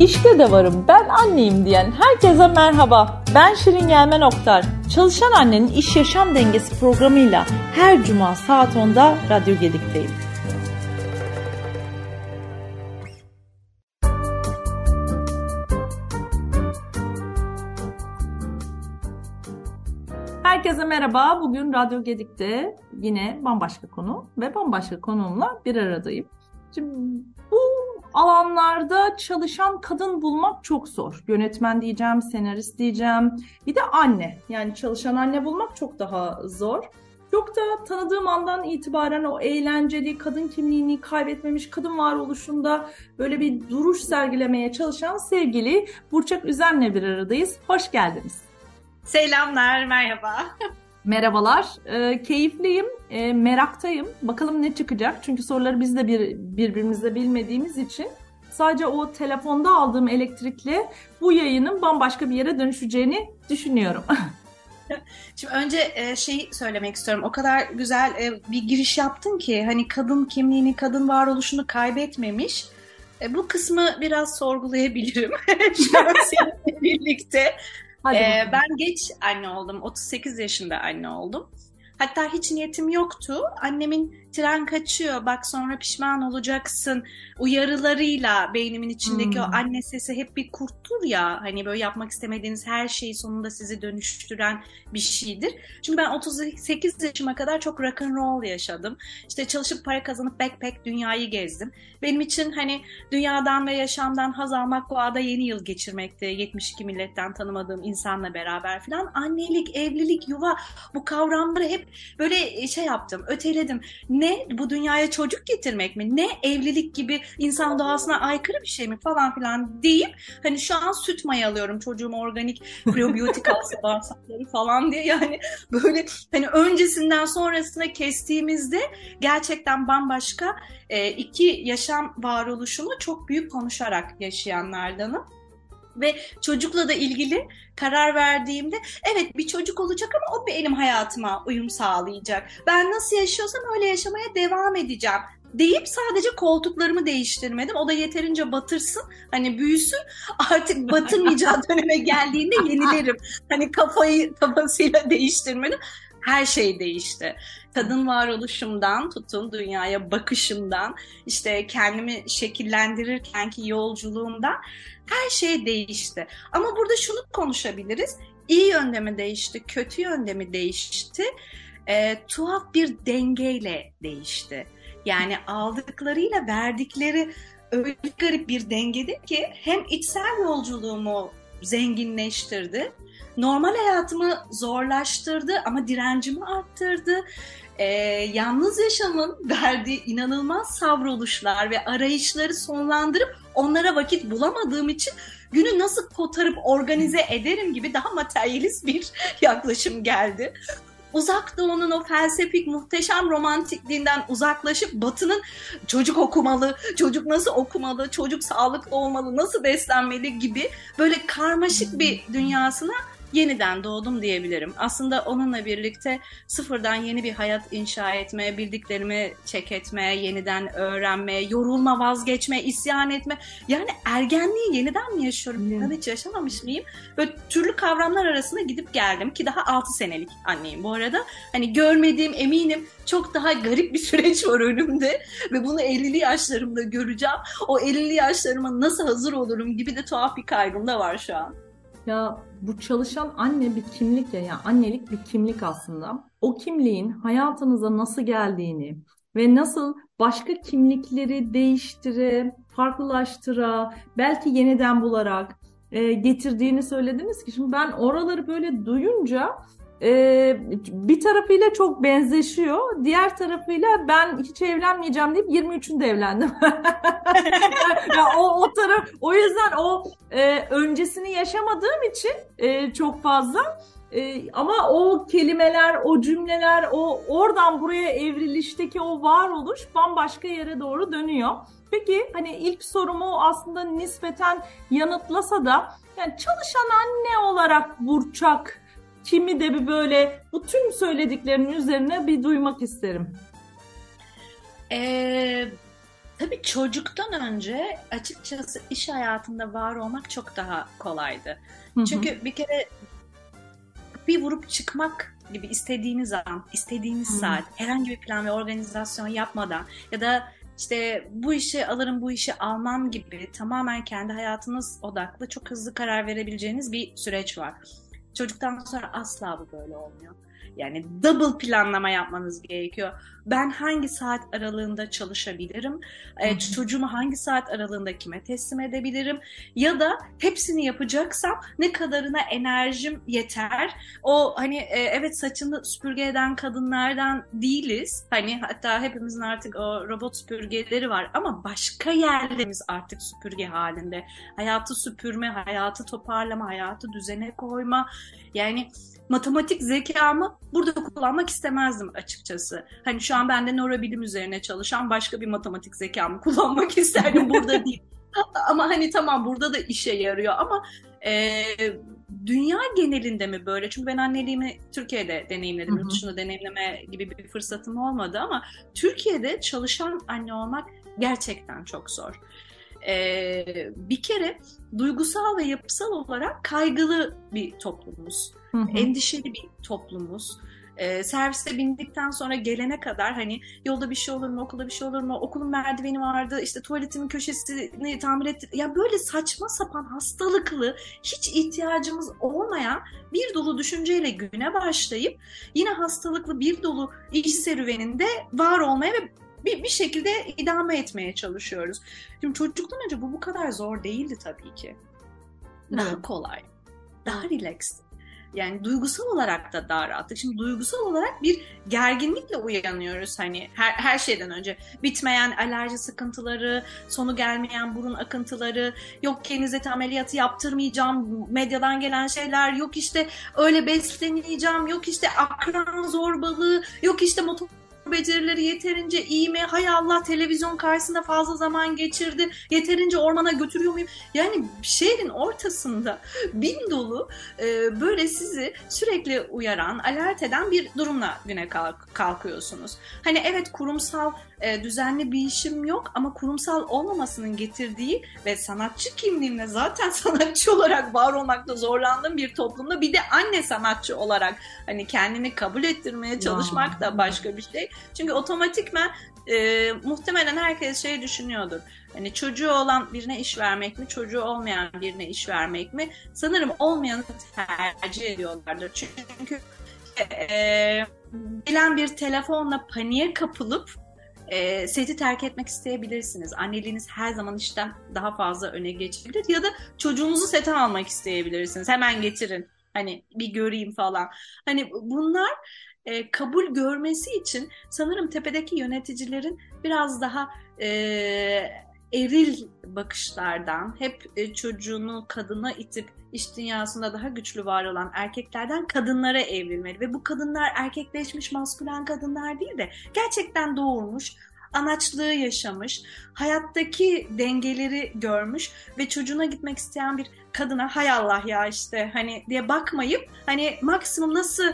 İşte de varım ben anneyim diyen herkese merhaba. Ben Şirin Gelmen Oktar. Çalışan Annenin İş Yaşam Dengesi programıyla her cuma saat 10'da Radyo Gedik'teyim. Herkese merhaba. Bugün Radyo Gedik'te yine bambaşka konu ve bambaşka konuğumla bir aradayım. Şimdi bu alanlarda çalışan kadın bulmak çok zor. Yönetmen diyeceğim, senarist diyeceğim. Bir de anne. Yani çalışan anne bulmak çok daha zor. Çok da tanıdığım andan itibaren o eğlenceli kadın kimliğini kaybetmemiş kadın varoluşunda böyle bir duruş sergilemeye çalışan sevgili Burçak Üzen'le bir aradayız. Hoş geldiniz. Selamlar, merhaba. Merhabalar. E, keyifliyim, e, meraktayım. Bakalım ne çıkacak. Çünkü soruları biz de bir, birbirimizle bilmediğimiz için sadece o telefonda aldığım elektrikle bu yayının bambaşka bir yere dönüşeceğini düşünüyorum. Şimdi önce şey söylemek istiyorum. O kadar güzel e, bir giriş yaptın ki hani kadın kimliğini, kadın varoluşunu kaybetmemiş. E, bu kısmı biraz sorgulayabilirim. Şu an seninle birlikte. Hadi ee, ben geç anne oldum. 38 yaşında anne oldum. Hatta hiç niyetim yoktu. Annemin tren kaçıyor bak sonra pişman olacaksın uyarılarıyla beynimin içindeki hmm. o anne sesi hep bir kurttur ya hani böyle yapmak istemediğiniz her şeyi sonunda sizi dönüştüren bir şeydir. Çünkü ben 38 yaşıma kadar çok rock and roll yaşadım. İşte çalışıp para kazanıp backpack dünyayı gezdim. Benim için hani dünyadan ve yaşamdan haz almak doğada yeni yıl geçirmekti. 72 milletten tanımadığım insanla beraber falan. Annelik, evlilik, yuva bu kavramları hep böyle şey yaptım, öteledim. Ne ne? Bu dünyaya çocuk getirmek mi? Ne? Evlilik gibi insan doğasına aykırı bir şey mi falan filan deyip hani şu an süt mayalıyorum çocuğum organik probiyotik alsa bağırsakları falan diye. Yani böyle hani öncesinden sonrasına kestiğimizde gerçekten bambaşka e, iki yaşam varoluşunu çok büyük konuşarak yaşayanlardanım ve çocukla da ilgili karar verdiğimde evet bir çocuk olacak ama o benim hayatıma uyum sağlayacak. Ben nasıl yaşıyorsam öyle yaşamaya devam edeceğim deyip sadece koltuklarımı değiştirmedim. O da yeterince batırsın, hani büyüsün. Artık batırmayacağı döneme geldiğinde yenilerim. Hani kafayı kafasıyla değiştirmedim. Her şey değişti. Kadın varoluşumdan tutun dünyaya bakışımdan, işte kendimi şekillendirirkenki yolculuğumdan her şey değişti. Ama burada şunu konuşabiliriz. İyi yönde mi değişti, kötü yönde mi değişti? E, tuhaf bir dengeyle değişti. Yani aldıklarıyla verdikleri öyle garip bir dengede ki hem içsel yolculuğumu zenginleştirdi, normal hayatımı zorlaştırdı ama direncimi arttırdı. Ee, yalnız yaşamın verdiği inanılmaz savruluşlar ve arayışları sonlandırıp onlara vakit bulamadığım için günü nasıl kotarıp organize ederim gibi daha materyalist bir yaklaşım geldi. Uzak Doğu'nun o felsefik muhteşem romantikliğinden uzaklaşıp Batı'nın çocuk okumalı, çocuk nasıl okumalı, çocuk sağlıklı olmalı, nasıl beslenmeli gibi böyle karmaşık bir dünyasına yeniden doğdum diyebilirim. Aslında onunla birlikte sıfırdan yeni bir hayat inşa etme, bildiklerimi çek etme, yeniden öğrenme, yorulma, vazgeçme, isyan etme. Yani ergenliği yeniden mi yaşıyorum? Hmm. Ben hiç yaşamamış mıyım? Böyle türlü kavramlar arasında gidip geldim ki daha 6 senelik anneyim bu arada. Hani görmediğim eminim çok daha garip bir süreç var önümde ve bunu 50'li yaşlarımda göreceğim. O 50'li yaşlarıma nasıl hazır olurum gibi de tuhaf bir kaygım da var şu an. Ya bu çalışan anne bir kimlik ya, yani annelik bir kimlik aslında. O kimliğin hayatınıza nasıl geldiğini ve nasıl başka kimlikleri değiştire, farklılaştıra, belki yeniden bularak e, getirdiğini söylediniz ki şimdi ben oraları böyle duyunca e, bir tarafıyla çok benzeşiyor. Diğer tarafıyla ben hiç evlenmeyeceğim deyip 23'ünde evlendim. ya o, o taraf o yüzden o e, öncesini yaşamadığım için e, çok fazla e, ama o kelimeler, o cümleler, o oradan buraya evrilişteki o varoluş bambaşka yere doğru dönüyor. Peki hani ilk sorumu aslında nispeten yanıtlasa da yani çalışan anne olarak Burçak kimi de bir böyle bu tüm söylediklerinin üzerine bir duymak isterim. Ee, Tabii çocuktan önce açıkçası iş hayatında var olmak çok daha kolaydı. Hı hı. Çünkü bir kere bir vurup çıkmak gibi istediğiniz an, istediğiniz hı. saat, herhangi bir plan ve organizasyon yapmadan ya da işte bu işi alırım, bu işi almam gibi tamamen kendi hayatınız odaklı çok hızlı karar verebileceğiniz bir süreç var. Çocuktan sonra asla bu böyle olmuyor. Yani double planlama yapmanız gerekiyor. Ben hangi saat aralığında çalışabilirim? E, çocuğumu hangi saat aralığında kime teslim edebilirim? Ya da hepsini yapacaksam ne kadarına enerjim yeter? O hani e, evet saçını süpürge eden kadınlardan değiliz. Hani hatta hepimizin artık o robot süpürgeleri var ama başka yerlerimiz artık süpürge halinde. Hayatı süpürme, hayatı toparlama, hayatı düzene koyma. Yani matematik zekamı burada kullanmak istemezdim açıkçası. Hani şu an ben de nörobilim üzerine çalışan başka bir matematik zekamı kullanmak isterdim burada değil. ama hani tamam burada da işe yarıyor ama e, dünya genelinde mi böyle? Çünkü ben anneliğimi Türkiye'de deneyimledim. Yurt dışında deneyimleme gibi bir fırsatım olmadı ama Türkiye'de çalışan anne olmak gerçekten çok zor. Ee, bir kere duygusal ve yapısal olarak kaygılı bir toplumuz. Hı hı. Endişeli bir toplumuz. E, serviste bindikten sonra gelene kadar hani yolda bir şey olur mu, okulda bir şey olur mu, okulun merdiveni vardı, işte tuvaletimin köşesini tamir etti. Ya böyle saçma sapan hastalıklı, hiç ihtiyacımız olmayan bir dolu düşünceyle güne başlayıp yine hastalıklı bir dolu iş serüveninde var olmaya ve bir, bir şekilde idame etmeye çalışıyoruz. Şimdi çocuktan önce bu bu kadar zor değildi tabii ki. Daha evet. kolay, daha relaxed. Yani duygusal olarak da daha rahattık. Şimdi duygusal olarak bir gerginlikle uyanıyoruz hani her, her şeyden önce. Bitmeyen alerji sıkıntıları, sonu gelmeyen burun akıntıları, yok kenizet ameliyatı yaptırmayacağım, medyadan gelen şeyler, yok işte öyle besleneceğim, yok işte akran zorbalığı, yok işte motor becerileri yeterince iyi mi? Hay Allah televizyon karşısında fazla zaman geçirdi. Yeterince ormana götürüyor muyum? Yani şehrin ortasında bin dolu e, böyle sizi sürekli uyaran, alert eden bir durumla güne kalk kalkıyorsunuz. Hani evet kurumsal e, düzenli bir işim yok ama kurumsal olmamasının getirdiği ve sanatçı kimliğimle zaten sanatçı olarak var olmakta zorlandığım bir toplumda bir de anne sanatçı olarak hani kendini kabul ettirmeye çalışmak da başka bir şey. Çünkü otomatikmen e, muhtemelen herkes şey düşünüyordur. Hani çocuğu olan birine iş vermek mi, çocuğu olmayan birine iş vermek mi? Sanırım olmayanı tercih ediyorlardır. Çünkü e, gelen bir telefonla paniğe kapılıp e, seti terk etmek isteyebilirsiniz. Anneliğiniz her zaman işten daha fazla öne geçebilir ya da çocuğunuzu sete almak isteyebilirsiniz. Hemen getirin. Hani bir göreyim falan. Hani bunlar e, kabul görmesi için sanırım tepedeki yöneticilerin biraz daha e, eril bakışlardan, hep e, çocuğunu kadına itip iş dünyasında daha güçlü var olan erkeklerden kadınlara evrilmeli. Ve bu kadınlar erkekleşmiş maskülen kadınlar değil de gerçekten doğurmuş, anaçlığı yaşamış, hayattaki dengeleri görmüş ve çocuğuna gitmek isteyen bir kadına hay Allah ya işte hani diye bakmayıp hani maksimum nasıl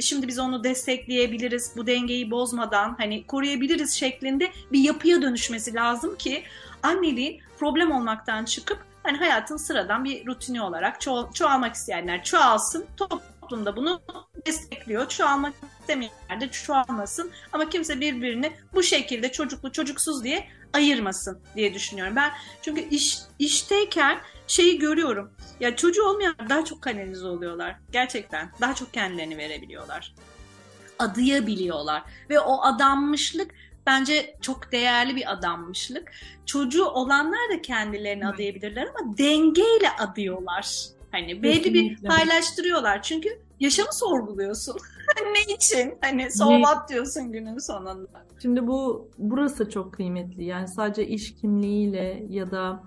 şimdi biz onu destekleyebiliriz bu dengeyi bozmadan hani koruyabiliriz şeklinde bir yapıya dönüşmesi lazım ki anneliğin problem olmaktan çıkıp hani hayatın sıradan bir rutini olarak ço- çoğalmak isteyenler çoğalsın, toplumda bunu destekliyor. Çoğalmak istemeyenler de çoğalmasın ama kimse birbirini bu şekilde çocuklu çocuksuz diye ayırmasın diye düşünüyorum. Ben çünkü iş işteyken şeyi görüyorum. Ya çocuğu olmayan daha çok kanalize oluyorlar. Gerçekten daha çok kendilerini verebiliyorlar. Adayabiliyorlar ve o adanmışlık bence çok değerli bir adammışlık. Çocuğu olanlar da kendilerini evet. adayabilirler ama dengeyle adıyorlar. Hani belli Kesinlikle. bir paylaştırıyorlar. Çünkü yaşamı sorguluyorsun. ne için? Hani so diyorsun günün sonunda. Şimdi bu burası çok kıymetli. Yani sadece iş kimliğiyle ya da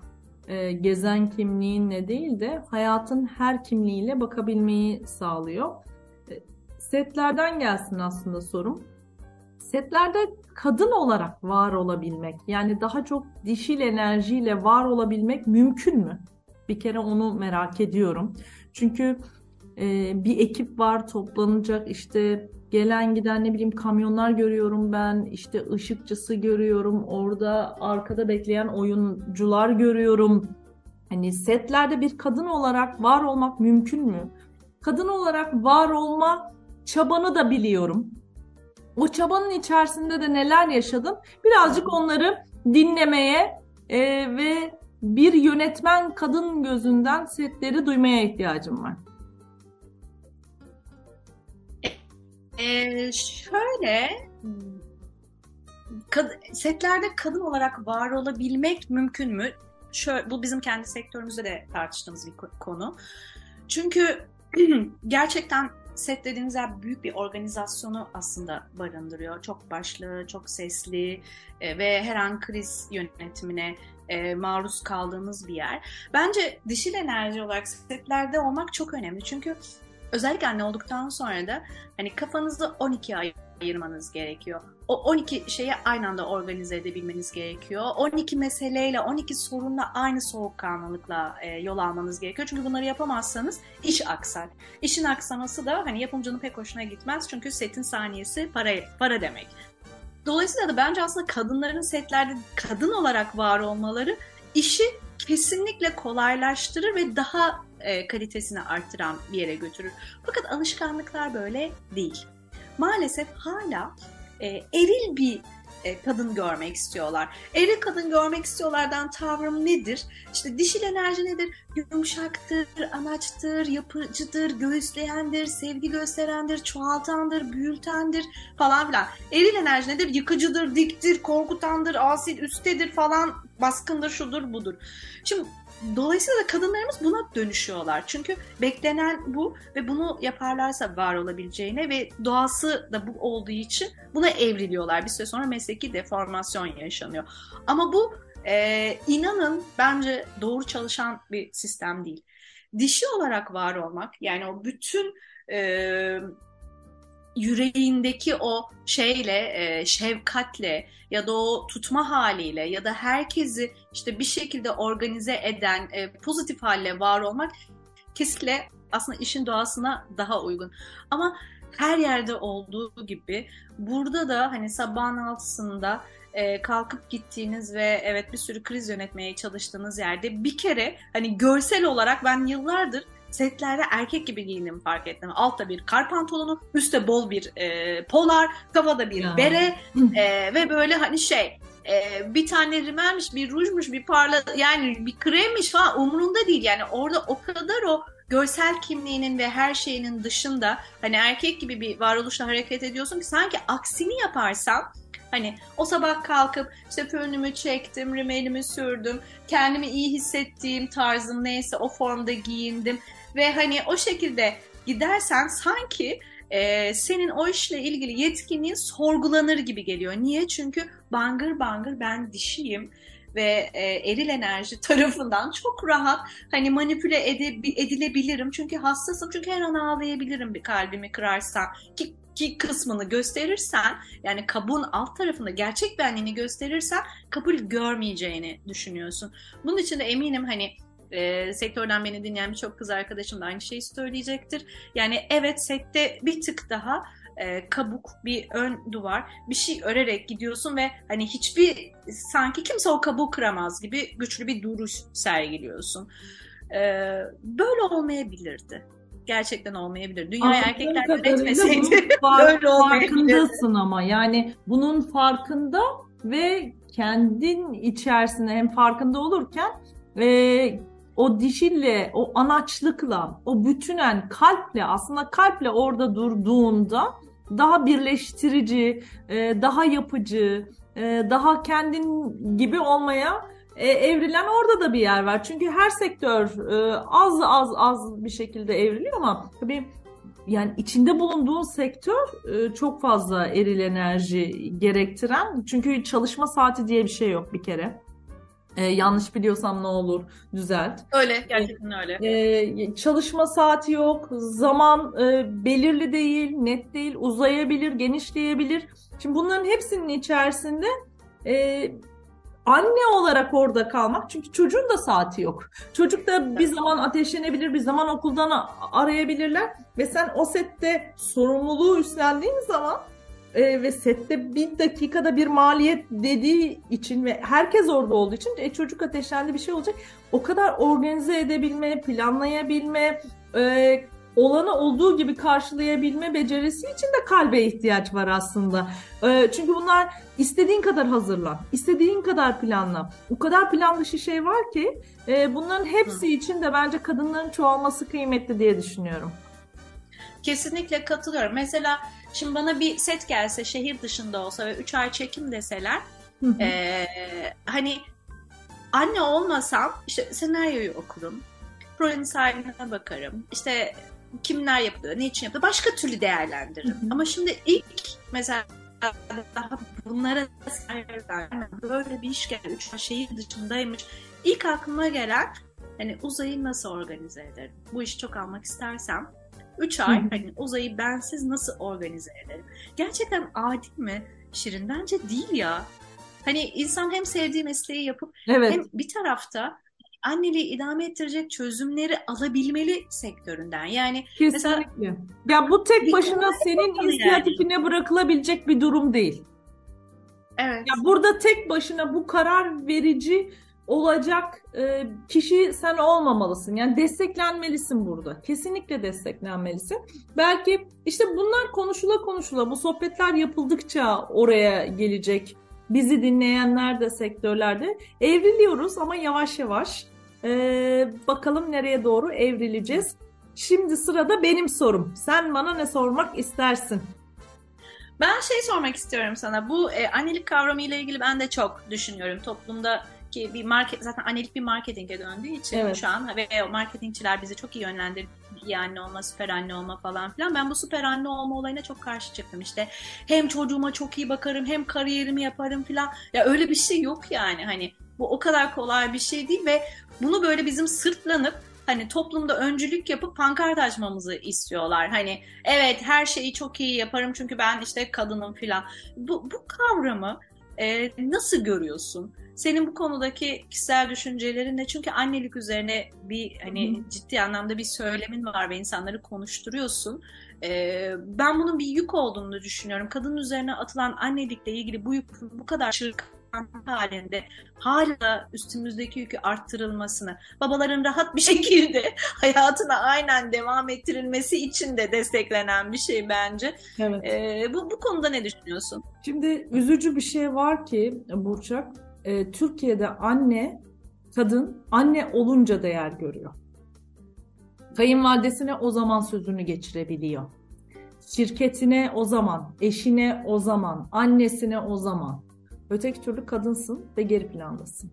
e, gezen kimliğinle değil de hayatın her kimliğiyle bakabilmeyi sağlıyor. E, setlerden gelsin aslında sorum. Setlerde kadın olarak var olabilmek, yani daha çok dişil enerjiyle var olabilmek mümkün mü? Bir kere onu merak ediyorum. Çünkü e, bir ekip var toplanacak işte gelen giden ne bileyim kamyonlar görüyorum ben. işte ışıkçısı görüyorum. Orada arkada bekleyen oyuncular görüyorum. Hani setlerde bir kadın olarak var olmak mümkün mü? Kadın olarak var olma çabanı da biliyorum. O çabanın içerisinde de neler yaşadım? Birazcık onları dinlemeye e, ve bir yönetmen kadın gözünden setleri duymaya ihtiyacım var. Ee, şöyle kad setlerde kadın olarak var olabilmek mümkün mü? Şöyle, bu bizim kendi sektörümüzde de tartıştığımız bir konu. Çünkü gerçekten set dediğimiz yer büyük bir organizasyonu aslında barındırıyor. Çok başlı, çok sesli e, ve her an kriz yönetimine e, maruz kaldığımız bir yer. Bence dişil enerji olarak setlerde olmak çok önemli. Çünkü özellikle anne olduktan sonra da hani kafanızı 12 ay ayırmanız gerekiyor. O 12 şeyi aynı anda organize edebilmeniz gerekiyor. 12 meseleyle, 12 sorunla aynı soğukkanlılıkla e, yol almanız gerekiyor. Çünkü bunları yapamazsanız iş aksar. İşin aksaması da hani yapımcının pek hoşuna gitmez. Çünkü setin saniyesi para, para demek. Dolayısıyla da bence aslında kadınların setlerde kadın olarak var olmaları işi kesinlikle kolaylaştırır ve daha e, kalitesini arttıran bir yere götürür. Fakat alışkanlıklar böyle değil. Maalesef hala e, eril bir e, kadın görmek istiyorlar. Eril kadın görmek istiyorlardan tavrım nedir? İşte dişil enerji nedir? Yumuşaktır, anaçtır, yapıcıdır, göğüsleyendir, sevgi gösterendir, çoğaltandır, büyültendir falan filan. Eril enerji nedir? Yıkıcıdır, diktir, korkutandır, asil, üstedir falan, baskındır, şudur, budur. Şimdi Dolayısıyla da kadınlarımız buna dönüşüyorlar. Çünkü beklenen bu ve bunu yaparlarsa var olabileceğine ve doğası da bu olduğu için buna evriliyorlar. Bir süre sonra mesleki deformasyon yaşanıyor. Ama bu e, inanın bence doğru çalışan bir sistem değil. Dişi olarak var olmak yani o bütün e, yüreğindeki o şeyle, e, şefkatle ya da o tutma haliyle ya da herkesi işte bir şekilde organize eden e, pozitif halle var olmak kesinlikle aslında işin doğasına daha uygun. Ama her yerde olduğu gibi burada da hani sabahın altısında e, kalkıp gittiğiniz ve evet bir sürü kriz yönetmeye çalıştığınız yerde bir kere hani görsel olarak ben yıllardır setlerde erkek gibi giyindiğimi fark ettim. Altta bir kar pantolonu, üstte bol bir e, polar, kafada bir ya. bere e, ve böyle hani şey e, bir tane rimelmiş, bir rujmuş, bir parla yani bir kremmiş falan umurunda değil. Yani orada o kadar o görsel kimliğinin ve her şeyinin dışında hani erkek gibi bir varoluşla hareket ediyorsun ki sanki aksini yaparsan Hani o sabah kalkıp işte fönümü çektim, rimelimi sürdüm, kendimi iyi hissettiğim tarzım neyse o formda giyindim. Ve hani o şekilde gidersen sanki e, senin o işle ilgili yetkinliğin sorgulanır gibi geliyor. Niye? Çünkü bangır bangır ben dişiyim ve e, eril enerji tarafından çok rahat hani manipüle ede, edilebilirim. Çünkü hassasım. Çünkü her an ağlayabilirim bir kalbimi kırarsam. Ki, ki kısmını gösterirsen yani kabuğun alt tarafında gerçek benliğini gösterirsen kabul görmeyeceğini düşünüyorsun. Bunun için de eminim hani e, sektörden beni dinleyen birçok kız arkadaşım da aynı şeyi söyleyecektir. Yani evet sette bir tık daha e, kabuk, bir ön duvar, bir şey örerek gidiyorsun ve hani hiçbir sanki kimse o kabuğu kıramaz gibi güçlü bir duruş sergiliyorsun. E, böyle olmayabilirdi. Gerçekten olmayabilir. Dünyayı erkekler yönetmeseydi böyle olmayabilirdi. Farkındasın ama yani bunun farkında ve kendin içerisinde hem farkında olurken e, o dişille, o anaçlıkla, o bütünen kalple aslında kalple orada durduğunda daha birleştirici, e, daha yapıcı, e, daha kendin gibi olmaya e, evrilen orada da bir yer var. Çünkü her sektör az az az bir şekilde evriliyor ama tabii yani içinde bulunduğun sektör çok fazla eril enerji gerektiren. Çünkü çalışma saati diye bir şey yok bir kere. Ee, yanlış biliyorsam ne olur düzelt. Öyle gerçekten öyle. Ee, çalışma saati yok, zaman e, belirli değil, net değil, uzayabilir, genişleyebilir. Şimdi bunların hepsinin içerisinde e, anne olarak orada kalmak çünkü çocuğun da saati yok. Çocuk da bir zaman ateşlenebilir, bir zaman okuldan arayabilirler ve sen o sette sorumluluğu üstlendiğin zaman e, ve sette bir dakikada bir maliyet dediği için ve herkes orada olduğu için e, çocuk ateşlendi bir şey olacak. O kadar organize edebilme, planlayabilme, e, olanı olduğu gibi karşılayabilme becerisi için de kalbe ihtiyaç var aslında. E, çünkü bunlar istediğin kadar hazırlan, istediğin kadar planla. O kadar plan dışı şey var ki e, bunların hepsi için de bence kadınların çoğalması kıymetli diye düşünüyorum. Kesinlikle katılıyorum. Mesela şimdi bana bir set gelse şehir dışında olsa ve 3 ay çekim deseler e, hani anne olmasam işte senaryoyu okurum. Projenin sahibine bakarım. İşte kimler yapıyor, ne için yapıyor, başka türlü değerlendiririm. Hı hı. Ama şimdi ilk mesela daha bunlara böyle bir iş geldi, üç şehir dışındaymış. İlk aklıma gelen hani uzayı nasıl organize ederim? Bu işi çok almak istersem 3 ay hani uzayı bensiz nasıl organize ederim? Gerçekten adil mi? Şirin bence değil ya. Hani insan hem sevdiği mesleği yapıp evet. hem bir tarafta anneliği idame ettirecek çözümleri alabilmeli sektöründen. Yani Kesinlikle. Mesela, ya bu tek başına senin inisiyatifine yani. bırakılabilecek bir durum değil. Evet. Ya burada tek başına bu karar verici olacak e, kişi sen olmamalısın. Yani desteklenmelisin burada. Kesinlikle desteklenmelisin. Belki işte bunlar konuşula konuşula bu sohbetler yapıldıkça oraya gelecek. Bizi dinleyenler de sektörlerde evriliyoruz ama yavaş yavaş. Ee, bakalım nereye doğru evrileceğiz. Şimdi sırada benim sorum. Sen bana ne sormak istersin? Ben şey sormak istiyorum sana. Bu e, annelik kavramı ile ilgili ben de çok düşünüyorum. Toplumda ki bir market zaten annelik bir marketinge döndüğü için evet. şu an ve marketingçiler bizi çok iyi yönlendirdi. İyi anne olma, süper anne olma falan filan. Ben bu süper anne olma olayına çok karşı çıktım. İşte hem çocuğuma çok iyi bakarım hem kariyerimi yaparım filan. Ya öyle bir şey yok yani. Hani bu o kadar kolay bir şey değil ve bunu böyle bizim sırtlanıp hani toplumda öncülük yapıp pankart açmamızı istiyorlar. Hani evet her şeyi çok iyi yaparım çünkü ben işte kadınım filan. Bu, bu kavramı e, nasıl görüyorsun? Senin bu konudaki kişisel düşüncelerin ne? Çünkü annelik üzerine bir hani Hı. ciddi anlamda bir söylemin var ve insanları konuşturuyorsun. Ee, ben bunun bir yük olduğunu düşünüyorum. Kadın üzerine atılan annelikle ilgili bu yük bu kadar çırkan halinde hala üstümüzdeki yükü arttırılmasını, babaların rahat bir şekilde hayatına aynen devam ettirilmesi için de desteklenen bir şey bence. Evet. Ee, bu, bu konuda ne düşünüyorsun? Şimdi üzücü bir şey var ki Burçak, e, Türkiye'de anne, kadın anne olunca değer görüyor. Kayınvalidesine o zaman sözünü geçirebiliyor. Şirketine o zaman, eşine o zaman, annesine o zaman. Öteki türlü kadınsın ve geri plandasın.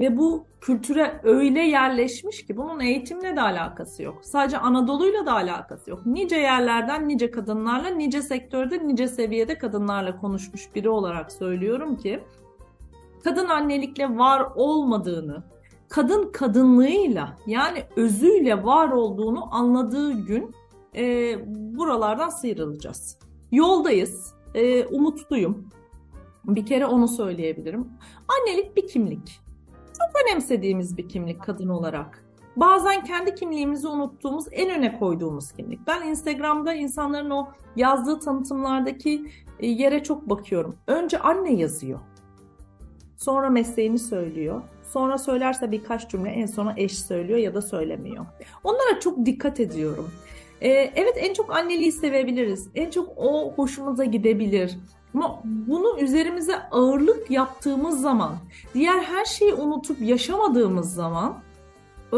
Ve bu kültüre öyle yerleşmiş ki bunun eğitimle de alakası yok. Sadece Anadolu'yla da alakası yok. Nice yerlerden nice kadınlarla, nice sektörde, nice seviyede kadınlarla konuşmuş biri olarak söylüyorum ki kadın annelikle var olmadığını, kadın kadınlığıyla yani özüyle var olduğunu anladığı gün e, buralardan sıyrılacağız. Yoldayız, e, umutluyum. Bir kere onu söyleyebilirim. Annelik bir kimlik. Çok önemsediğimiz bir kimlik kadın olarak. Bazen kendi kimliğimizi unuttuğumuz, en öne koyduğumuz kimlik. Ben Instagram'da insanların o yazdığı tanıtımlardaki e, yere çok bakıyorum. Önce anne yazıyor. Sonra mesleğini söylüyor. Sonra söylerse birkaç cümle en sona eş söylüyor ya da söylemiyor. Onlara çok dikkat ediyorum. Ee, evet en çok anneliği sevebiliriz. En çok o hoşumuza gidebilir. Ama bunu üzerimize ağırlık yaptığımız zaman, diğer her şeyi unutup yaşamadığımız zaman e,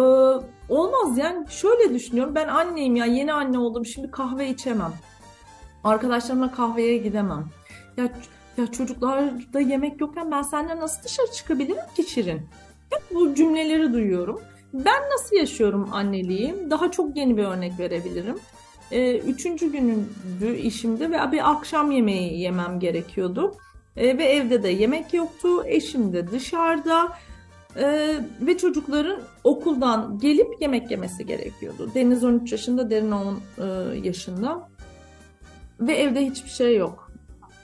olmaz. Yani şöyle düşünüyorum. Ben anneyim ya yeni anne oldum. Şimdi kahve içemem. Arkadaşlarımla kahveye gidemem. Ya ya çocuklarda yemek yokken ben senden nasıl dışarı çıkabilirim ki Şirin? Hep bu cümleleri duyuyorum. Ben nasıl yaşıyorum anneliği? Daha çok yeni bir örnek verebilirim. Ee, üçüncü günündü işimde ve bir akşam yemeği yemem gerekiyordu. Ee, ve evde de yemek yoktu. Eşim de dışarıda. Ee, ve çocukların okuldan gelip yemek yemesi gerekiyordu. Deniz 13 yaşında, Derin 10 e, yaşında. Ve evde hiçbir şey yok.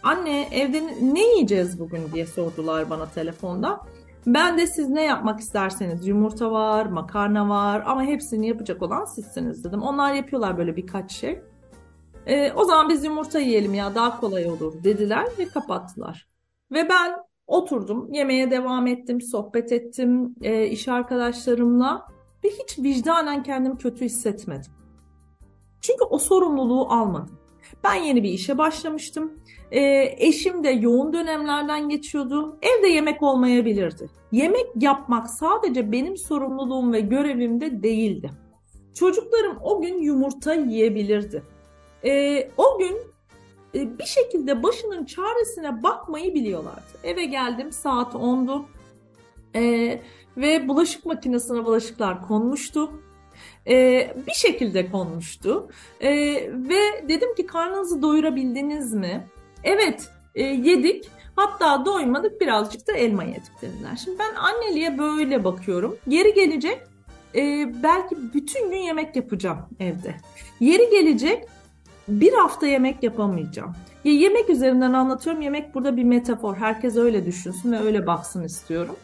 Anne evde ne yiyeceğiz bugün diye sordular bana telefonda. Ben de siz ne yapmak isterseniz yumurta var, makarna var ama hepsini yapacak olan sizsiniz dedim. Onlar yapıyorlar böyle birkaç şey. E, o zaman biz yumurta yiyelim ya daha kolay olur dediler ve kapattılar. Ve ben oturdum, yemeğe devam ettim, sohbet ettim e, iş arkadaşlarımla ve hiç vicdanen kendimi kötü hissetmedim. Çünkü o sorumluluğu almadım. Ben yeni bir işe başlamıştım. E, eşim de yoğun dönemlerden geçiyordu. Evde yemek olmayabilirdi. Yemek yapmak sadece benim sorumluluğum ve görevim de değildi. Çocuklarım o gün yumurta yiyebilirdi. E, o gün e, bir şekilde başının çaresine bakmayı biliyorlardı. Eve geldim saat 10'du e, ve bulaşık makinesine bulaşıklar konmuştu. E, bir şekilde konmuştu e, ve dedim ki karnınızı doyurabildiniz mi? Evet e, yedik hatta doymadık birazcık da elma yedik dediler. Şimdi ben anneliğe böyle bakıyorum. Yeri gelecek e, belki bütün gün yemek yapacağım evde. Yeri gelecek bir hafta yemek yapamayacağım. Ya yemek üzerinden anlatıyorum. Yemek burada bir metafor. Herkes öyle düşünsün ve öyle baksın istiyorum.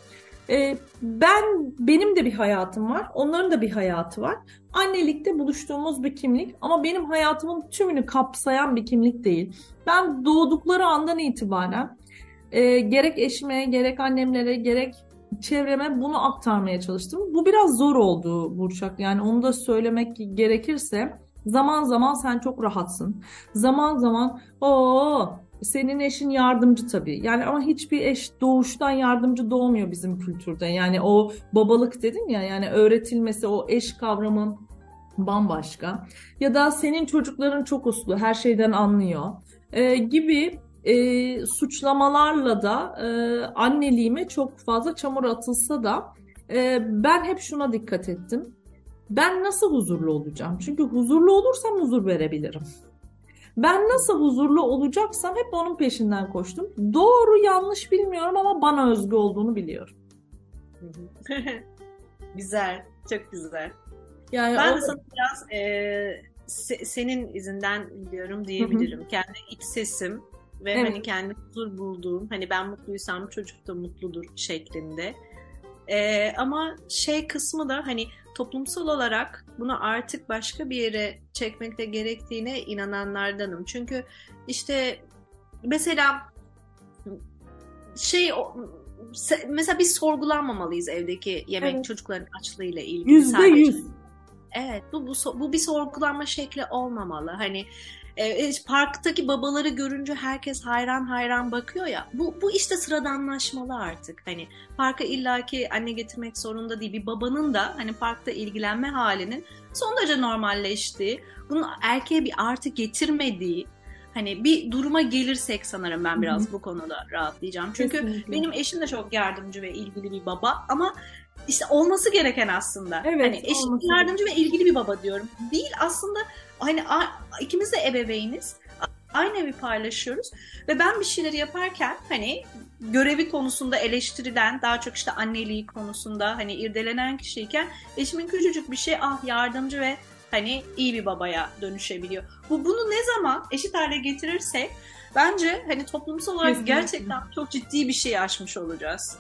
Ee, ben benim de bir hayatım var. Onların da bir hayatı var. Annelikte buluştuğumuz bir kimlik ama benim hayatımın tümünü kapsayan bir kimlik değil. Ben doğdukları andan itibaren e, gerek eşime, gerek annemlere, gerek çevreme bunu aktarmaya çalıştım. Bu biraz zor oldu Burçak. Yani onu da söylemek gerekirse Zaman zaman sen çok rahatsın. Zaman zaman o senin eşin yardımcı tabii. Yani ama hiçbir eş doğuştan yardımcı doğmuyor bizim kültürde. Yani o babalık dedin ya yani öğretilmesi o eş kavramı bambaşka. Ya da senin çocukların çok uslu, her şeyden anlıyor ee, gibi e, suçlamalarla da e, anneliğime çok fazla çamur atılsa da e, ben hep şuna dikkat ettim ben nasıl huzurlu olacağım? Çünkü huzurlu olursam huzur verebilirim. Ben nasıl huzurlu olacaksam hep onun peşinden koştum. Doğru yanlış bilmiyorum ama bana özgü olduğunu biliyorum. güzel, çok güzel. Yani ben o... de sana biraz e, se, senin izinden biliyorum diyebilirim. Hı hı. Kendi iç sesim ve evet. hani kendi huzur bulduğum, hani ben mutluysam çocuk da mutludur şeklinde. E, ama şey kısmı da hani toplumsal olarak bunu artık başka bir yere çekmekte gerektiğine inananlardanım. Çünkü işte mesela şey mesela biz sorgulanmamalıyız evdeki yemek evet. çocukların açlığıyla ilgili. Yüzde yüz. Evet bu, bu, bu bir sorgulanma şekli olmamalı. Hani e, e, parktaki babaları görünce herkes hayran hayran bakıyor ya. Bu, bu işte sıradanlaşmalı artık. Hani parka illaki anne getirmek zorunda değil. Bir babanın da hani parkta ilgilenme halinin son derece normalleştiği, bunun erkeğe bir artı getirmediği hani bir duruma gelirsek sanırım ben biraz Hı-hı. bu konuda rahatlayacağım. Çünkü Kesinlikle. benim eşim de çok yardımcı ve ilgili bir baba ama işte olması gereken aslında. Evet, hani eşim yardımcı ve ilgili bir baba diyorum. Değil aslında hani ikimiz de ebeveyniz. Aynı evi paylaşıyoruz ve ben bir şeyleri yaparken hani görevi konusunda eleştirilen daha çok işte anneliği konusunda hani irdelenen kişiyken eşimin küçücük bir şey ah yardımcı ve hani iyi bir babaya dönüşebiliyor. Bu bunu ne zaman eşit hale getirirsek bence hani toplumsal olarak Kesinlikle. gerçekten çok ciddi bir şey aşmış olacağız.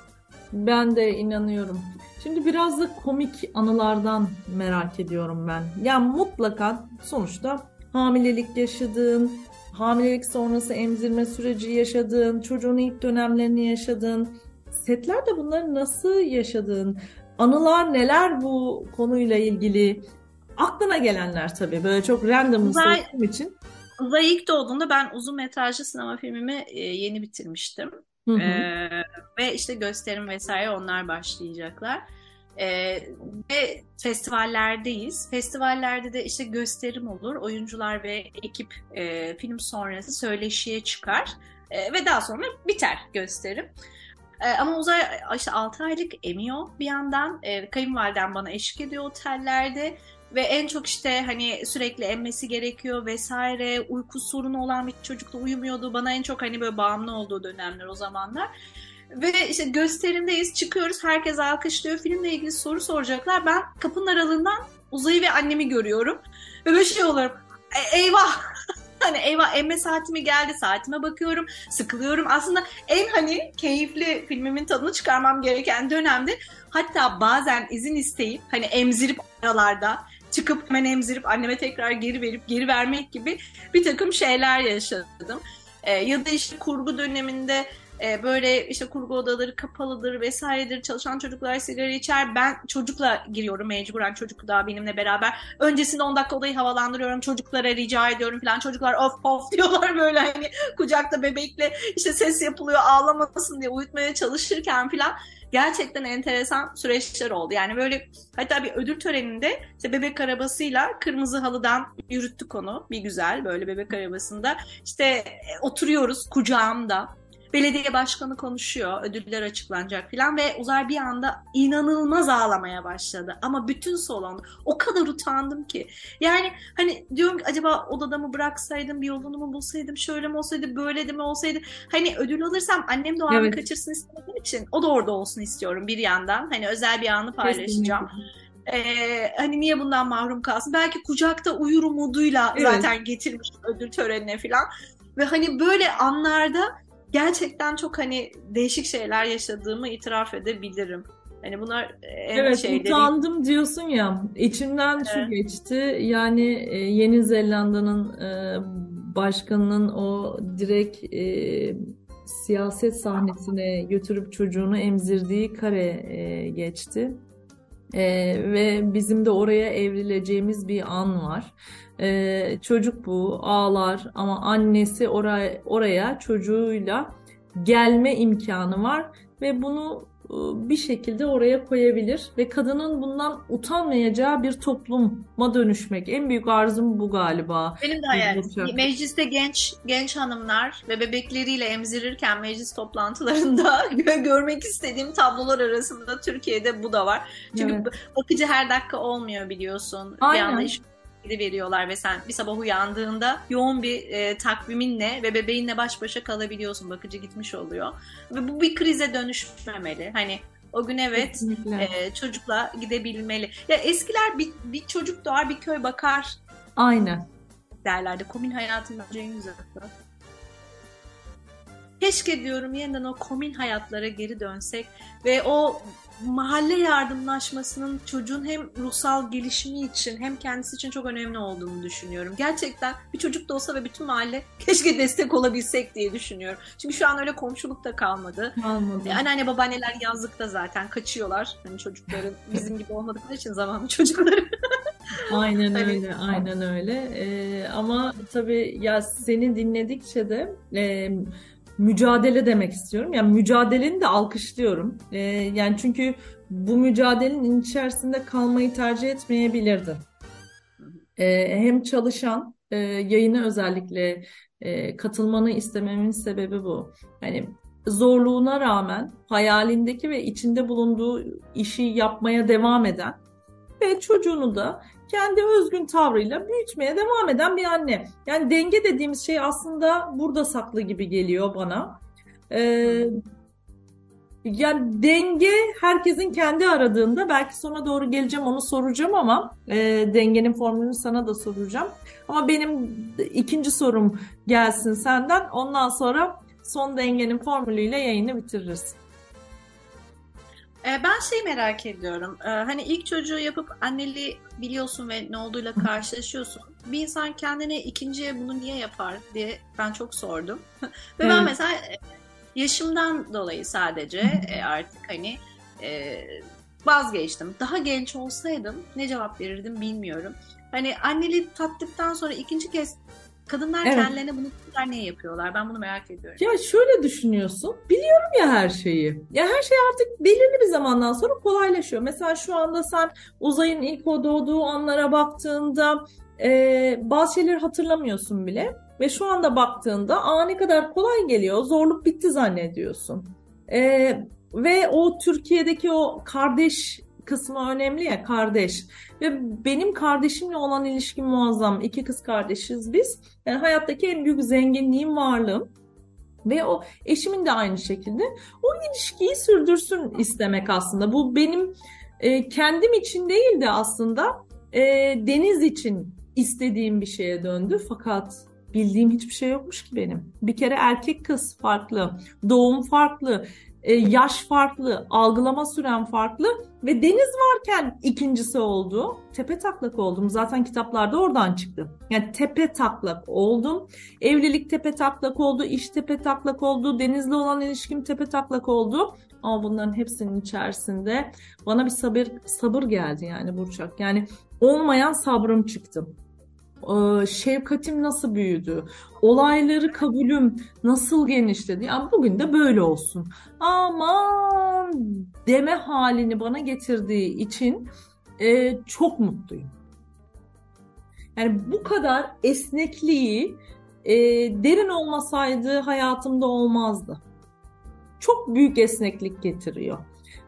Ben de inanıyorum. Şimdi biraz da komik anılardan merak ediyorum ben. Ya mutlaka sonuçta hamilelik yaşadığın, hamilelik sonrası emzirme süreci yaşadığın, çocuğun ilk dönemlerini yaşadığın, setlerde bunları nasıl yaşadığın, anılar neler bu konuyla ilgili? Aklına gelenler tabii böyle çok random Uzay, için. Uzay ilk doğduğunda ben uzun metrajlı sinema filmimi e, yeni bitirmiştim. Hı hı. Ee, ve işte gösterim vesaire onlar başlayacaklar. Ee, ve festivallerdeyiz. Festivallerde de işte gösterim olur. Oyuncular ve ekip e, film sonrası söyleşiye çıkar. E, ve daha sonra biter gösterim. E, ama Uzay işte 6 aylık emiyor bir yandan. E, kayınvaliden bana eşlik ediyor otellerde ve en çok işte hani sürekli emmesi gerekiyor vesaire uyku sorunu olan bir çocuk da uyumuyordu. Bana en çok hani böyle bağımlı olduğu dönemler o zamanlar. Ve işte gösterimdeyiz çıkıyoruz herkes alkışlıyor. Filmle ilgili soru soracaklar. Ben kapının aralığından Uzay'ı ve annemi görüyorum. Ve böyle şey olurum e, eyvah! Hani eyvah emme saatimi geldi saatime bakıyorum sıkılıyorum. Aslında en hani keyifli filmimin tadını çıkarmam gereken dönemde hatta bazen izin isteyip hani emzirip aralarda çıkıp hemen emzirip anneme tekrar geri verip geri vermek gibi bir takım şeyler yaşadım. Ee, ya da işte kurgu döneminde e, böyle işte kurgu odaları kapalıdır vesairedir. Çalışan çocuklar sigara içer. Ben çocukla giriyorum mecburen çocuk da benimle beraber. Öncesinde 10 dakika odayı havalandırıyorum. Çocuklara rica ediyorum falan. Çocuklar of of diyorlar böyle hani kucakta bebekle işte ses yapılıyor ağlamasın diye uyutmaya çalışırken falan gerçekten enteresan süreçler oldu. Yani böyle hatta bir ödül töreninde işte bebek arabasıyla kırmızı halıdan yürüttük onu bir güzel böyle bebek arabasında. İşte e, oturuyoruz kucağımda belediye başkanı konuşuyor, ödüller açıklanacak falan ve Uzay bir anda inanılmaz ağlamaya başladı. Ama bütün salon o kadar utandım ki. Yani hani diyorum ki acaba odada mı bıraksaydım, bir yolunu mu bulsaydım, şöyle mi olsaydı, böyle de mi olsaydı. Hani ödül alırsam annem de o anı kaçırsın istediğim için o da orada olsun istiyorum bir yandan. Hani özel bir anı paylaşacağım. Ee, hani niye bundan mahrum kalsın? Belki kucakta uyur umuduyla evet. zaten getirmiş ödül törenine falan. Ve hani böyle anlarda gerçekten çok hani değişik şeyler yaşadığımı itiraf edebilirim. Hani bunlar en evet, şeyleri... utandım diyorsun ya. İçimden evet. şu geçti. Yani e, Yeni Zelanda'nın e, başkanının o direkt e, siyaset sahnesine götürüp çocuğunu emzirdiği kare e, geçti. E, ve bizim de oraya evrileceğimiz bir an var. Ee, çocuk bu ağlar ama annesi oraya, oraya çocuğuyla gelme imkanı var ve bunu bir şekilde oraya koyabilir ve kadının bundan utanmayacağı bir topluma dönüşmek. En büyük arzum bu galiba. Benim de hayalim. Mecliste genç genç hanımlar ve bebekleriyle emzirirken meclis toplantılarında görmek istediğim tablolar arasında Türkiye'de bu da var. Çünkü evet. bakıcı her dakika olmuyor biliyorsun. Aynen. Bir anda iş veriyorlar ve sen bir sabah uyandığında yoğun bir e, takviminle ve bebeğinle baş başa kalabiliyorsun. Bakıcı gitmiş oluyor. Ve bu bir krize dönüşmemeli. Hani o gün evet e, çocukla gidebilmeli. Ya eskiler bir, bir çocuk doğar bir köy bakar. Aynen. Derlerdi. Komün hayatının en güzel. Keşke diyorum yeniden o komün hayatlara geri dönsek ve o mahalle yardımlaşmasının çocuğun hem ruhsal gelişimi için hem kendisi için çok önemli olduğunu düşünüyorum. Gerçekten bir çocuk da olsa ve bütün mahalle keşke destek olabilsek diye düşünüyorum. Çünkü şu an öyle komşuluk da kalmadı. Kalmadı. Ee, anneanne babaanneler yazlıkta zaten kaçıyorlar. Hani çocukların bizim gibi olmadıkları için zamanlı çocukları. aynen öyle, aynen öyle. Ee, ama tabii ya seni dinledikçe de e, mücadele demek istiyorum. Yani mücadeleni de alkışlıyorum. E, yani çünkü bu mücadelenin içerisinde kalmayı tercih etmeyebilirdin. E, hem çalışan e, yayına özellikle e, katılmanı istememin sebebi bu. Yani zorluğuna rağmen hayalindeki ve içinde bulunduğu işi yapmaya devam eden ve çocuğunu da kendi özgün tavrıyla büyütmeye devam eden bir anne. Yani denge dediğimiz şey aslında burada saklı gibi geliyor bana. Ee, yani denge herkesin kendi aradığında belki sonra doğru geleceğim onu soracağım ama e, dengenin formülünü sana da soracağım. Ama benim ikinci sorum gelsin senden. Ondan sonra son dengenin formülüyle yayını bitiririz. Ee, ben şey merak ediyorum. Ee, hani ilk çocuğu yapıp anneli biliyorsun ve ne olduğuyla karşılaşıyorsun. Bir insan kendine ikinciye bunu niye yapar diye ben çok sordum. ve ben mesela e, yaşımdan dolayı sadece e, artık hani e, vazgeçtim. Daha genç olsaydım ne cevap verirdim bilmiyorum. Hani anneli tattıktan sonra ikinci kez Kadınlar evet. kendilerine bunu niye yapıyorlar? Ben bunu merak ediyorum. Ya şöyle düşünüyorsun. Biliyorum ya her şeyi. Ya her şey artık belirli bir zamandan sonra kolaylaşıyor. Mesela şu anda sen uzayın ilk o doğduğu anlara baktığında e, bazı şeyleri hatırlamıyorsun bile. Ve şu anda baktığında aa ne kadar kolay geliyor. Zorluk bitti zannediyorsun. E, ve o Türkiye'deki o kardeş kısmı önemli ya kardeş. Ve benim kardeşimle olan ilişkim muazzam. İki kız kardeşiz biz. Yani hayattaki en büyük zenginliğim varlığım. Ve o eşimin de aynı şekilde o ilişkiyi sürdürsün istemek aslında. Bu benim e, kendim için değil de aslında e, Deniz için istediğim bir şeye döndü. Fakat bildiğim hiçbir şey yokmuş ki benim. Bir kere erkek kız farklı, doğum farklı, e, yaş farklı, algılama süren farklı ve deniz varken ikincisi oldu. Tepe taklak oldum. Zaten kitaplarda oradan çıktı. Yani tepe taklak oldum. Evlilik tepe taklak oldu, iş tepe taklak oldu, denizle olan ilişkim tepe taklak oldu. Ama bunların hepsinin içerisinde bana bir sabır sabır geldi yani Burçak. Yani olmayan sabrım çıktı. Ee, şefkatim nasıl büyüdü, olayları kabulüm nasıl genişledi. Yani bugün de böyle olsun. Aman deme halini bana getirdiği için e, çok mutluyum. Yani bu kadar esnekliği e, derin olmasaydı hayatımda olmazdı. Çok büyük esneklik getiriyor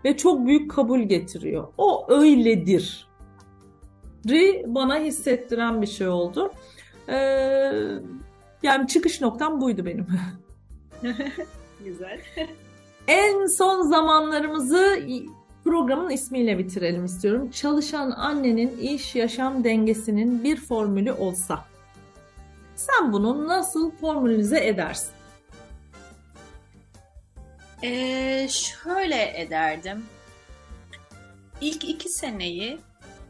ve çok büyük kabul getiriyor. O öyledir bana hissettiren bir şey oldu. Ee, yani çıkış noktam buydu benim. Güzel. en son zamanlarımızı programın ismiyle bitirelim istiyorum. Çalışan annenin iş yaşam dengesinin bir formülü olsa. Sen bunu nasıl formülize edersin? Ee, şöyle ederdim. İlk iki seneyi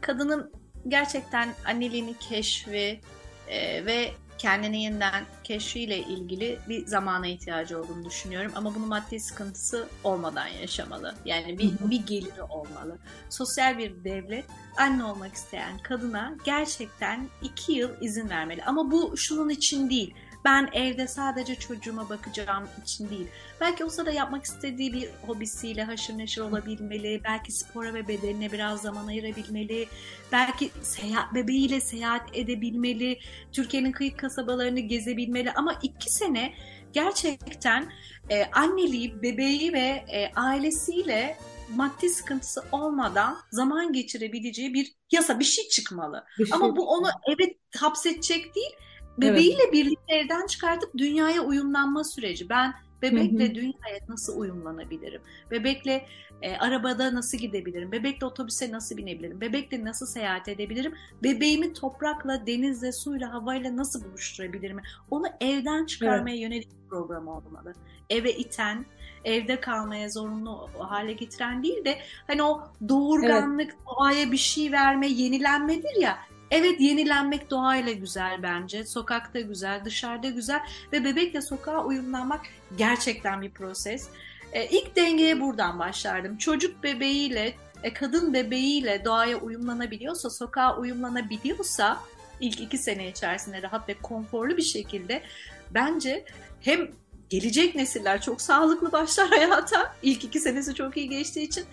kadının gerçekten anneliğini keşfi e, ve kendini yeniden keşfiyle ilgili bir zamana ihtiyacı olduğunu düşünüyorum. Ama bunu maddi sıkıntısı olmadan yaşamalı. Yani bir, bir geliri olmalı. Sosyal bir devlet anne olmak isteyen kadına gerçekten iki yıl izin vermeli. Ama bu şunun için değil ben evde sadece çocuğuma bakacağım için değil. Belki o sırada yapmak istediği bir hobisiyle haşır neşir olabilmeli. Belki spora ve bedenine biraz zaman ayırabilmeli. Belki seyahat, bebeğiyle seyahat edebilmeli. Türkiye'nin kıyı kasabalarını gezebilmeli. Ama iki sene gerçekten e, anneliği, bebeği ve e, ailesiyle maddi sıkıntısı olmadan zaman geçirebileceği bir yasa, bir şey çıkmalı. Bir şey Ama bu onu evet hapsedecek değil, bebeğiyle evet. birlikte evden çıkartıp dünyaya uyumlanma süreci. Ben bebekle hı hı. dünyaya nasıl uyumlanabilirim? Bebekle e, arabada nasıl gidebilirim? Bebekle otobüse nasıl binebilirim? Bebekle nasıl seyahat edebilirim? Bebeğimi toprakla, denizle, suyla, havayla nasıl buluşturabilirim? Onu evden çıkarmaya evet. yönelik bir program olmalı. Eve iten, evde kalmaya zorunlu hale getiren değil de hani o doğurganlık, evet. doğaya bir şey verme, yenilenmedir ya Evet yenilenmek doğayla güzel bence. Sokakta güzel, dışarıda güzel ve bebekle sokağa uyumlanmak gerçekten bir proses. E, ilk dengeye buradan başlardım. Çocuk bebeğiyle, e, kadın bebeğiyle doğaya uyumlanabiliyorsa, sokağa uyumlanabiliyorsa ilk iki sene içerisinde rahat ve konforlu bir şekilde bence hem gelecek nesiller çok sağlıklı başlar hayata. İlk iki senesi çok iyi geçtiği için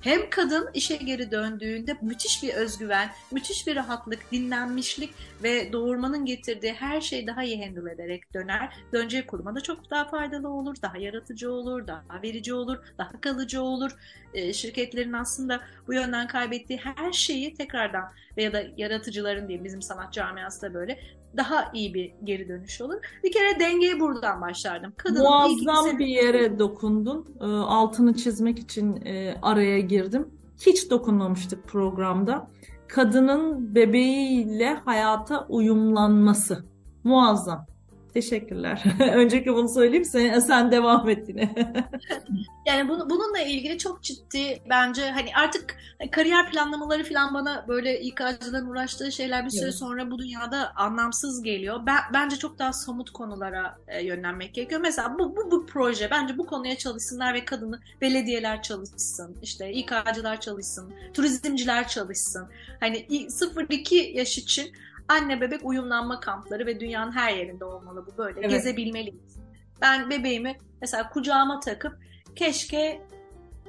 hem kadın işe geri döndüğünde müthiş bir özgüven, müthiş bir rahatlık, dinlenmişlik ve doğurmanın getirdiği her şeyi daha iyi handle ederek döner. Döneceği kuruma da çok daha faydalı olur, daha yaratıcı olur, daha verici olur, daha kalıcı olur. E, şirketlerin aslında bu yönden kaybettiği her şeyi tekrardan veya da yaratıcıların diyeyim bizim sanat camiası da böyle daha iyi bir geri dönüş olur. Bir kere dengeye buradan başlardım. Kadının Muazzam bir yere dokundun. Ee, altını çizmek için e, araya girdim. Hiç dokunmamıştık programda. Kadının bebeğiyle hayata uyumlanması. Muazzam. Teşekkürler. Öncelikle bunu söyleyeyim sen, sen devam et yine. yani bunu, bununla ilgili çok ciddi bence hani artık kariyer planlamaları falan bana böyle İK'cıların uğraştığı şeyler bir süre evet. sonra bu dünyada anlamsız geliyor. Ben, bence çok daha somut konulara e, yönlenmek gerekiyor. Mesela bu, bu, bu proje bence bu konuya çalışsınlar ve kadını belediyeler çalışsın. işte İK'cılar çalışsın. Turizmciler çalışsın. Hani 0-2 yaş için anne bebek uyumlanma kampları ve dünyanın her yerinde olmalı bu böyle. Evet. Gezebilmeliyiz. Ben bebeğimi mesela kucağıma takıp keşke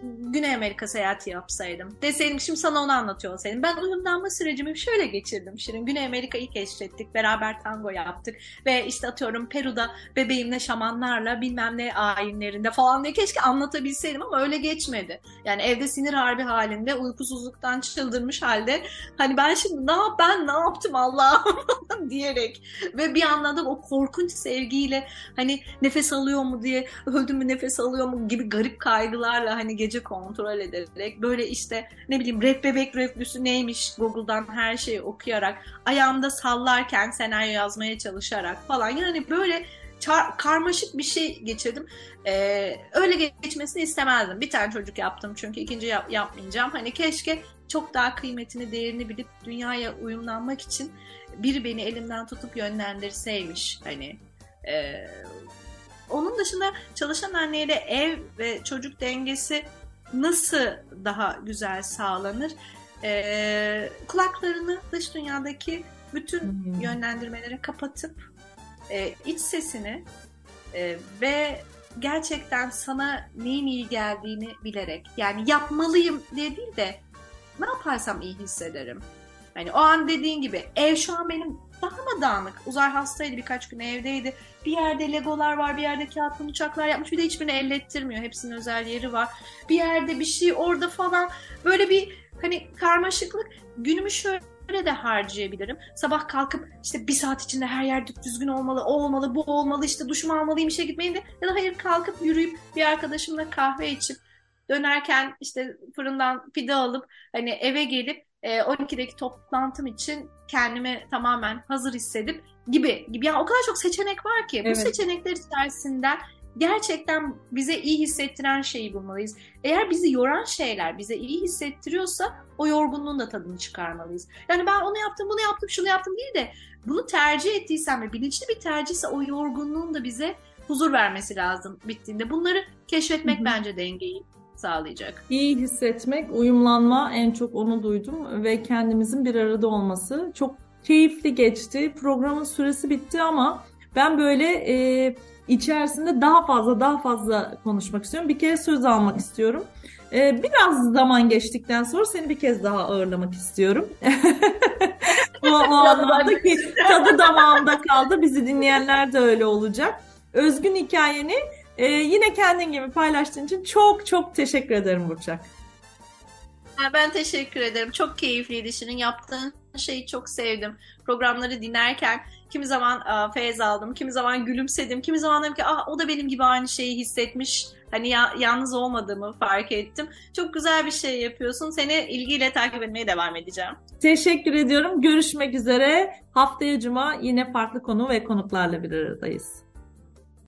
Güney Amerika seyahati yapsaydım. Deseydim şimdi sana onu anlatıyor olsaydım. Ben uyumlanma sürecimi şöyle geçirdim Şirin. Güney Amerika'yı keşfettik. Beraber tango yaptık. Ve işte atıyorum Peru'da bebeğimle şamanlarla bilmem ne ayinlerinde falan diye keşke anlatabilseydim ama öyle geçmedi. Yani evde sinir harbi halinde uykusuzluktan çıldırmış halde hani ben şimdi ne yap ben ne yaptım Allah'ım diyerek ve bir yandan da o korkunç sevgiyle hani nefes alıyor mu diye öldüm mü nefes alıyor mu gibi garip kaygılarla hani gece gece kontrol ederek böyle işte ne bileyim ref bebek reflüsü neymiş Google'dan her şeyi okuyarak ayağımda sallarken senaryo yazmaya çalışarak falan yani böyle karmaşık bir şey geçirdim. Ee, öyle geçmesini istemezdim. Bir tane çocuk yaptım çünkü ikinci yap, yapmayacağım. Hani keşke çok daha kıymetini, değerini bilip dünyaya uyumlanmak için biri beni elimden tutup yönlendirseymiş. Hani e, onun dışında çalışan anneyle ev ve çocuk dengesi nasıl daha güzel sağlanır? E, kulaklarını dış dünyadaki bütün hmm. yönlendirmeleri kapatıp e, iç sesini e, ve gerçekten sana neyin iyi geldiğini bilerek yani yapmalıyım diye değil de ne yaparsam iyi hissederim. Hani o an dediğin gibi ev şu an benim daha dağınık? Uzay hastaydı birkaç gün evdeydi. Bir yerde legolar var, bir yerde kağıttan uçaklar yapmış. Bir de hiçbirini ellettirmiyor. Hepsinin özel yeri var. Bir yerde bir şey orada falan. Böyle bir hani karmaşıklık. Günümü şöyle de harcayabilirim. Sabah kalkıp işte bir saat içinde her yer düzgün olmalı, o olmalı, bu olmalı, işte duşumu almalıyım, işe gitmeyin de. Ya da hayır kalkıp yürüyüp bir arkadaşımla kahve içip dönerken işte fırından pide alıp hani eve gelip 12'deki e, toplantım için kendimi tamamen hazır hissedip gibi gibi yani o kadar çok seçenek var ki evet. bu seçenekler içerisinden gerçekten bize iyi hissettiren şeyi bulmalıyız. Eğer bizi yoran şeyler bize iyi hissettiriyorsa o yorgunluğun da tadını çıkarmalıyız. Yani ben onu yaptım, bunu yaptım, şunu yaptım değil de bunu tercih ettiysem ve bilinçli bir tercihse o yorgunluğun da bize huzur vermesi lazım bittiğinde. Bunları keşfetmek Hı-hı. bence dengeyi sağlayacak. İyi hissetmek, uyumlanma en çok onu duydum ve kendimizin bir arada olması çok keyifli geçti. Programın süresi bitti ama ben böyle e, içerisinde daha fazla daha fazla konuşmak istiyorum. Bir kere söz almak istiyorum. Ee, biraz zaman geçtikten sonra seni bir kez daha ağırlamak istiyorum. o, o anlamda ki tadı damağımda kaldı. Bizi dinleyenler de öyle olacak. Özgün hikayeni e, yine kendin gibi paylaştığın için çok çok teşekkür ederim Burçak. Ben teşekkür ederim. Çok keyifliydi. Senin yaptığın şeyi çok sevdim. Programları dinlerken kimi zaman a, feyz aldım, kimi zaman gülümsedim, kimi zaman dedim ki ah o da benim gibi aynı şeyi hissetmiş. Hani ya, yalnız olmadığımı fark ettim. Çok güzel bir şey yapıyorsun. Seni ilgiyle takip etmeye devam edeceğim. Teşekkür ediyorum. Görüşmek üzere. Haftaya cuma yine farklı konu ve konuklarla bir aradayız.